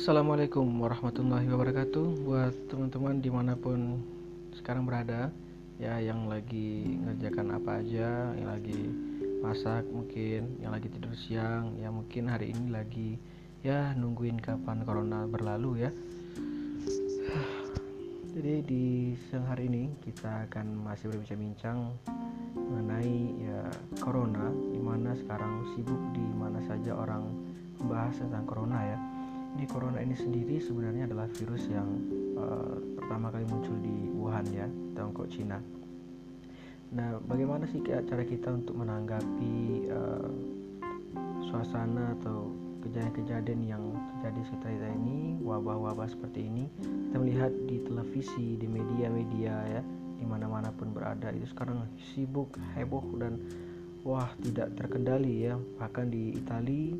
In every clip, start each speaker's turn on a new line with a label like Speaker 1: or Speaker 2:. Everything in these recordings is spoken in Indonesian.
Speaker 1: Assalamualaikum warahmatullahi wabarakatuh. Buat teman-teman di mana pun sekarang berada Ya yang lagi ngerjakan apa aja Yang lagi masak mungkin Yang lagi tidur siang Ya mungkin hari ini lagi Ya nungguin kapan corona berlalu ya. Jadi di siang hari ini kita akan masih berbincang-bincang mengenai ya corona di mana sekarang sibuk di mana saja orang membahas tentang corona ya ini corona ini sendiri sebenarnya adalah virus yang uh, pertama kali muncul di Wuhan ya Tiongkok Cina nah bagaimana sih cara kita untuk menanggapi uh, suasana atau kejadian-kejadian yang terjadi sekitar kita ini wabah-wabah seperti ini? Kita melihat di televisi di media-media ya di mana-mana pun berada itu sekarang sibuk heboh dan wah tidak terkendali ya. Bahkan di Italia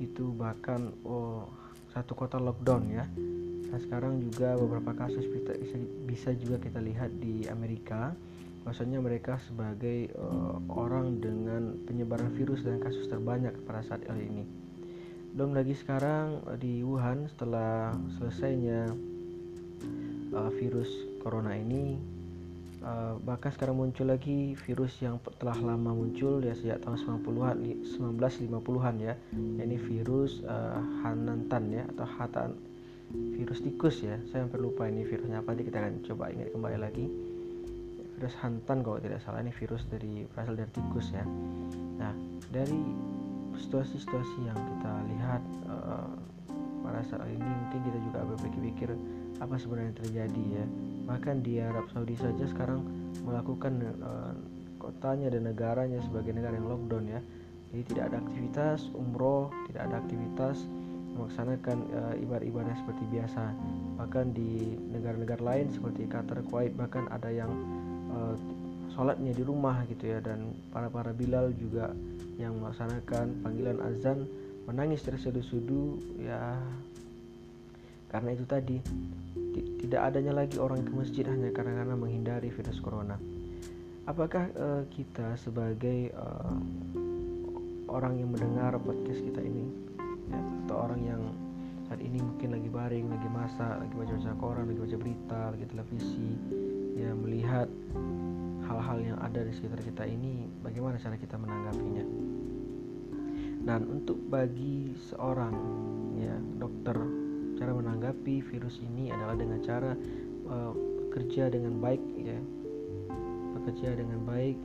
Speaker 1: itu bahkan oh, satu kota lockdown ya. Nah sekarang juga beberapa kasus bisa, bisa juga kita lihat di Amerika. Bahwasanya mereka sebagai uh, orang dengan penyebaran virus dan kasus terbanyak pada saat ini. Belum lagi sekarang di Wuhan setelah selesainya uh, virus corona ini uh, bahkan sekarang muncul lagi virus yang telah lama muncul ya sejak tahun 90-an 1950-an ya. Ini virus uh, Hanantan ya atau Hatan virus tikus ya. Saya hampir lupa ini virusnya apa nanti kita akan coba ingat kembali lagi. Virus Hantan kalau tidak salah ini virus dari berasal dari tikus ya. Nah dari situasi-situasi yang kita lihat uh, pada saat ini mungkin kita juga berpikir-pikir apa sebenarnya terjadi ya. Bahkan di Arab Saudi saja sekarang melakukan uh, kotanya dan negaranya sebagai negara yang lockdown ya. Jadi tidak ada aktivitas umroh tidak ada aktivitas melaksanakan uh, ibadah-ibadah seperti biasa. Bahkan di negara-negara lain seperti Qatar Kuwait bahkan ada yang uh, sholatnya di rumah gitu ya. Dan para para Bilal juga yang melaksanakan panggilan azan menangis terseduh-seduh ya karena itu tadi tidak adanya lagi orang ke masjid hanya karena karena menghindari virus corona. Apakah uh, kita sebagai uh, orang yang mendengar podcast kita ini ya, atau orang yang saat ini mungkin lagi baring, lagi masak, lagi baca-baca koran, lagi baca berita, lagi televisi, ya melihat hal-hal yang ada di sekitar kita ini, bagaimana cara kita menanggapinya? Dan untuk bagi seorang ya dokter cara menanggapi virus ini adalah dengan cara uh, bekerja dengan baik ya. Bekerja dengan baik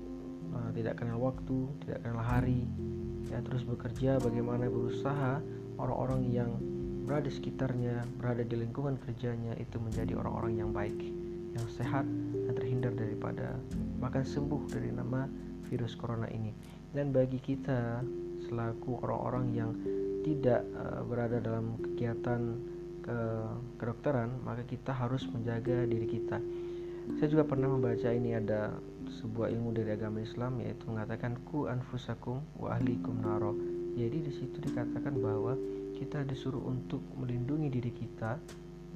Speaker 1: uh, tidak kenal waktu tidak kenal hari ya. Terus bekerja bagaimana berusaha orang-orang yang berada di sekitarnya berada di lingkungan kerjanya itu menjadi orang-orang yang baik yang sehat dan terhindar daripada bahkan sembuh dari nama virus corona ini. Dan bagi kita selaku orang-orang yang tidak uh, berada dalam kegiatan ke kedokteran maka kita harus menjaga diri kita. Saya juga pernah membaca ini ada sebuah ilmu dari agama Islam yaitu mengatakan ku anfusakum wa ahlikum naro. Jadi di situ dikatakan bahwa kita disuruh untuk melindungi diri kita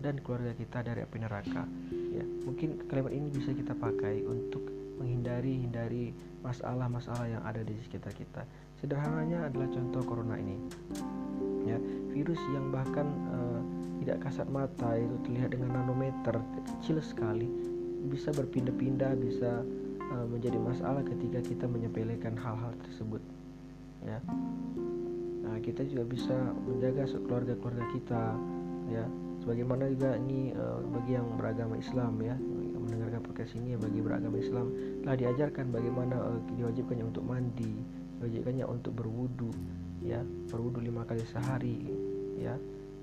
Speaker 1: dan keluarga kita dari api neraka. Ya mungkin kalimat ini bisa kita pakai untuk menghindari hindari masalah-masalah yang ada di sekitar kita. Sederhananya adalah contoh corona ini. Ya virus yang bahkan uh, tidak kasat mata itu terlihat dengan nanometer kecil sekali. Bisa berpindah-pindah bisa uh, menjadi masalah ketika kita menyepelekan hal-hal tersebut ya. Nah kita juga bisa menjaga keluarga-keluarga kita ya. Sebagaimana juga ini uh, bagi yang beragama Islam ya. Mendengarkan podcast ini ya bagi beragama Islam telah diajarkan bagaimana uh, diwajibkannya untuk mandi diwajibkannya untuk berwudu ya. Berwudu lima kali sehari ya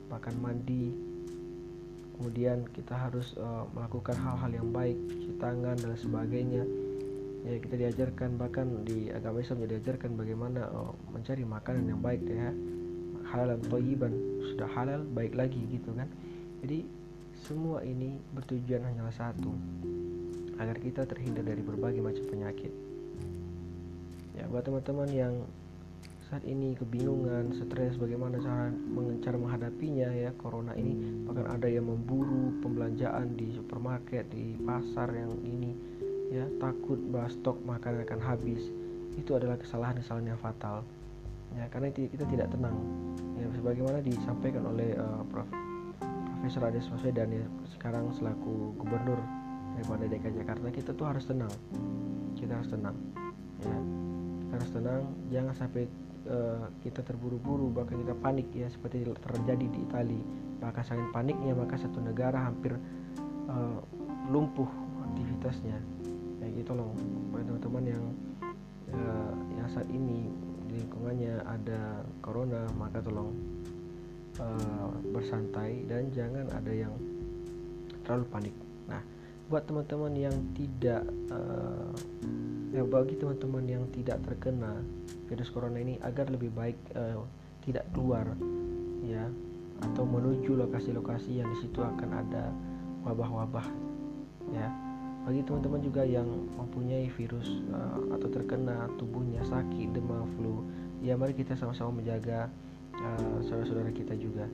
Speaker 1: bahkan mandi. Kemudian kita harus uh, melakukan hal-hal yang baik cuci tangan dan sebagainya. Ya kita diajarkan bahkan di agama Islam diajarkan bagaimana uh, mencari makanan yang baik ya. Halal toyiban sudah halal baik lagi gitu kan. Jadi semua ini bertujuan hanya satu agar kita terhindar dari berbagai macam penyakit. Ya buat teman-teman yang saat ini kebingungan, stres bagaimana cara cara menghadapinya ya corona ini. Bahkan ada yang memburu pembelanjaan di supermarket di pasar yang ini ya takut bahwa stok makanan akan habis. Itu adalah kesalahan-kesalahan yang fatal. Ya karena kita tidak tenang. Ya sebagaimana disampaikan oleh uh, Prof Profesor Anies Baswedan ya sekarang selaku gubernur daripada DKI Jakarta kita tuh harus tenang. Kita harus tenang. Ya kita harus tenang. Jangan sampai uh, kita terburu-buru bahkan kita panik ya seperti terjadi di Italia bahkan sangat paniknya maka satu negara hampir uh, lumpuh aktivitasnya. Ya gitu loh teman-teman yang uh, yang saat ini di lingkungannya ada corona maka tolong uh, bersantai dan jangan ada yang terlalu panik buat teman-teman yang tidak uh, ya bagi teman-teman yang tidak terkena virus corona ini agar lebih baik uh, tidak keluar ya atau menuju lokasi-lokasi yang di situ akan ada wabah-wabah ya. Bagi teman-teman juga yang mempunyai virus uh, atau terkena tubuhnya sakit demam flu ya mari kita sama-sama menjaga uh, saudara-saudara kita juga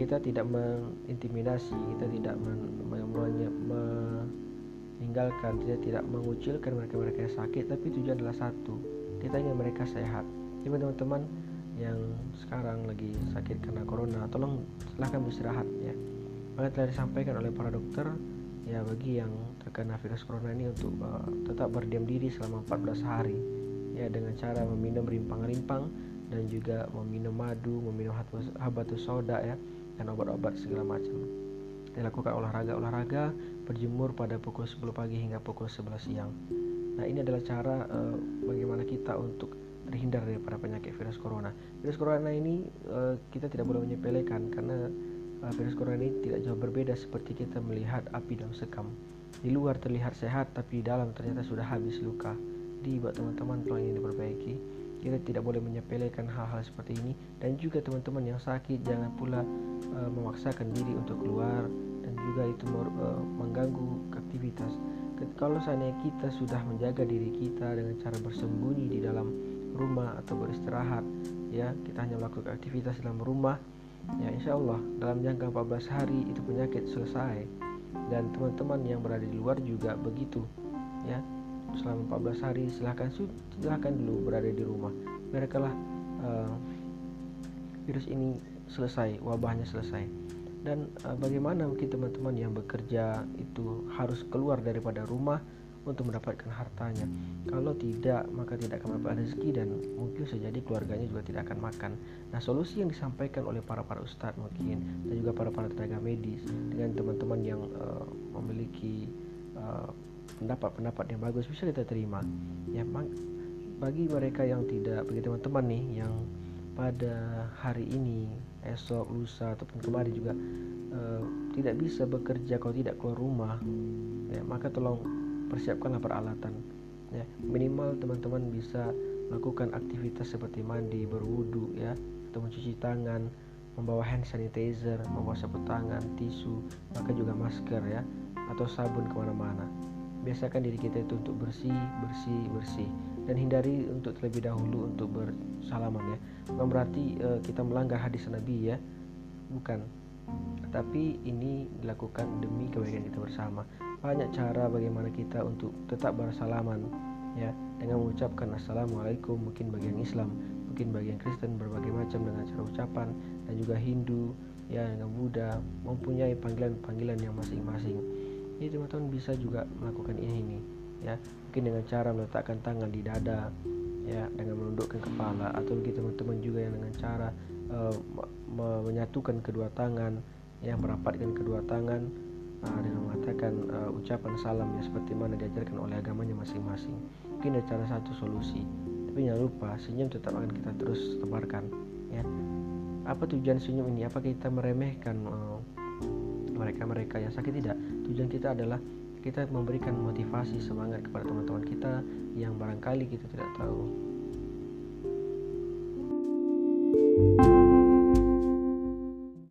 Speaker 1: kita tidak mengintimidasi kita tidak men, men, men, meninggalkan kita tidak mengucilkan mereka-mereka yang sakit tapi tujuan adalah satu kita ingin mereka sehat. Jadi teman-teman yang sekarang lagi sakit karena corona tolong silahkan beristirahat ya. Maka telah disampaikan oleh para dokter ya bagi yang terkena virus corona ini untuk uh, tetap berdiam diri selama 14 hari ya dengan cara meminum rimpang-rimpang dan juga meminum madu, meminum habatus soda ya dan obat-obat segala macam. Dilakukan olahraga-olahraga berjemur pada pukul 10 pagi hingga pukul 11 siang. Nah ini adalah cara uh, bagaimana kita untuk terhindar daripada penyakit virus corona. Virus corona ini uh, kita tidak boleh menyepelekan karena uh, virus corona ini tidak jauh berbeda seperti kita melihat api dalam sekam. Di luar terlihat sehat tapi di dalam ternyata sudah habis luka. Di buat teman-teman tolong ini diperbaiki kita tidak boleh menyepelekan hal-hal seperti ini. Dan juga teman-teman yang sakit jangan pula uh, memaksakan diri untuk keluar dan juga itu uh, mengganggu aktivitas. Kalau seandainya kita sudah menjaga diri kita dengan cara bersembunyi di dalam rumah atau beristirahat ya kita hanya melakukan aktivitas dalam rumah ya insya Allah dalam jangka 14 hari itu penyakit selesai. Dan teman-teman yang berada di luar juga begitu ya selama 14 hari silahkan silahkan dulu berada di rumah. Biarkanlah uh, virus ini selesai wabahnya selesai. Dan uh, bagaimana mungkin teman-teman yang bekerja itu harus keluar daripada rumah untuk mendapatkan hartanya? Kalau tidak maka tidak akan mendapat rezeki dan mungkin sejadi keluarganya juga tidak akan makan. Nah solusi yang disampaikan oleh para para ustadz mungkin dan juga para para tenaga medis dengan teman-teman yang uh, memiliki uh, pendapat-pendapat yang bagus bisa kita terima. Ya bagi mereka yang tidak bagi teman-teman nih yang pada hari ini esok lusa ataupun kemarin juga uh, tidak bisa bekerja kalau tidak keluar rumah ya maka tolong persiapkanlah peralatan. Ya minimal teman-teman bisa melakukan aktivitas seperti mandi berwudu ya atau mencuci tangan membawa hand sanitizer membawa sapu tangan tisu maka juga masker ya atau sabun ke mana-mana biasakan diri kita itu untuk bersih bersih bersih. Dan hindari untuk terlebih dahulu untuk bersalaman ya. Bukan berarti uh, kita melanggar hadis Nabi ya. Bukan. Tapi ini dilakukan demi kebaikan kita bersama. Banyak cara bagaimana kita untuk tetap bersalaman ya. Dengan mengucapkan assalamualaikum mungkin bagian Islam mungkin bagian Kristen berbagai macam dengan cara ucapan dan juga Hindu ya dengan Buddha mempunyai panggilan-panggilan yang masing-masing jadi teman-teman bisa juga melakukan ini nih ya. Mungkin dengan cara meletakkan tangan di dada ya dengan menundukkan kepala atau bagi teman-teman juga yang dengan cara uh, menyatukan kedua tangan yang merapatkan kedua tangan uh, dengan mengatakan uh, ucapan salam ya seperti mana diajarkan oleh agamanya masing-masing. Mungkin ada cara satu solusi tapi jangan lupa senyum tetap akan kita terus tebarkan ya. Apa tujuan senyum ini? Apakah kita meremehkan uh, mereka-mereka yang sakit? Tidak tujuan kita adalah kita memberikan motivasi semangat kepada teman-teman kita yang barangkali kita tidak tahu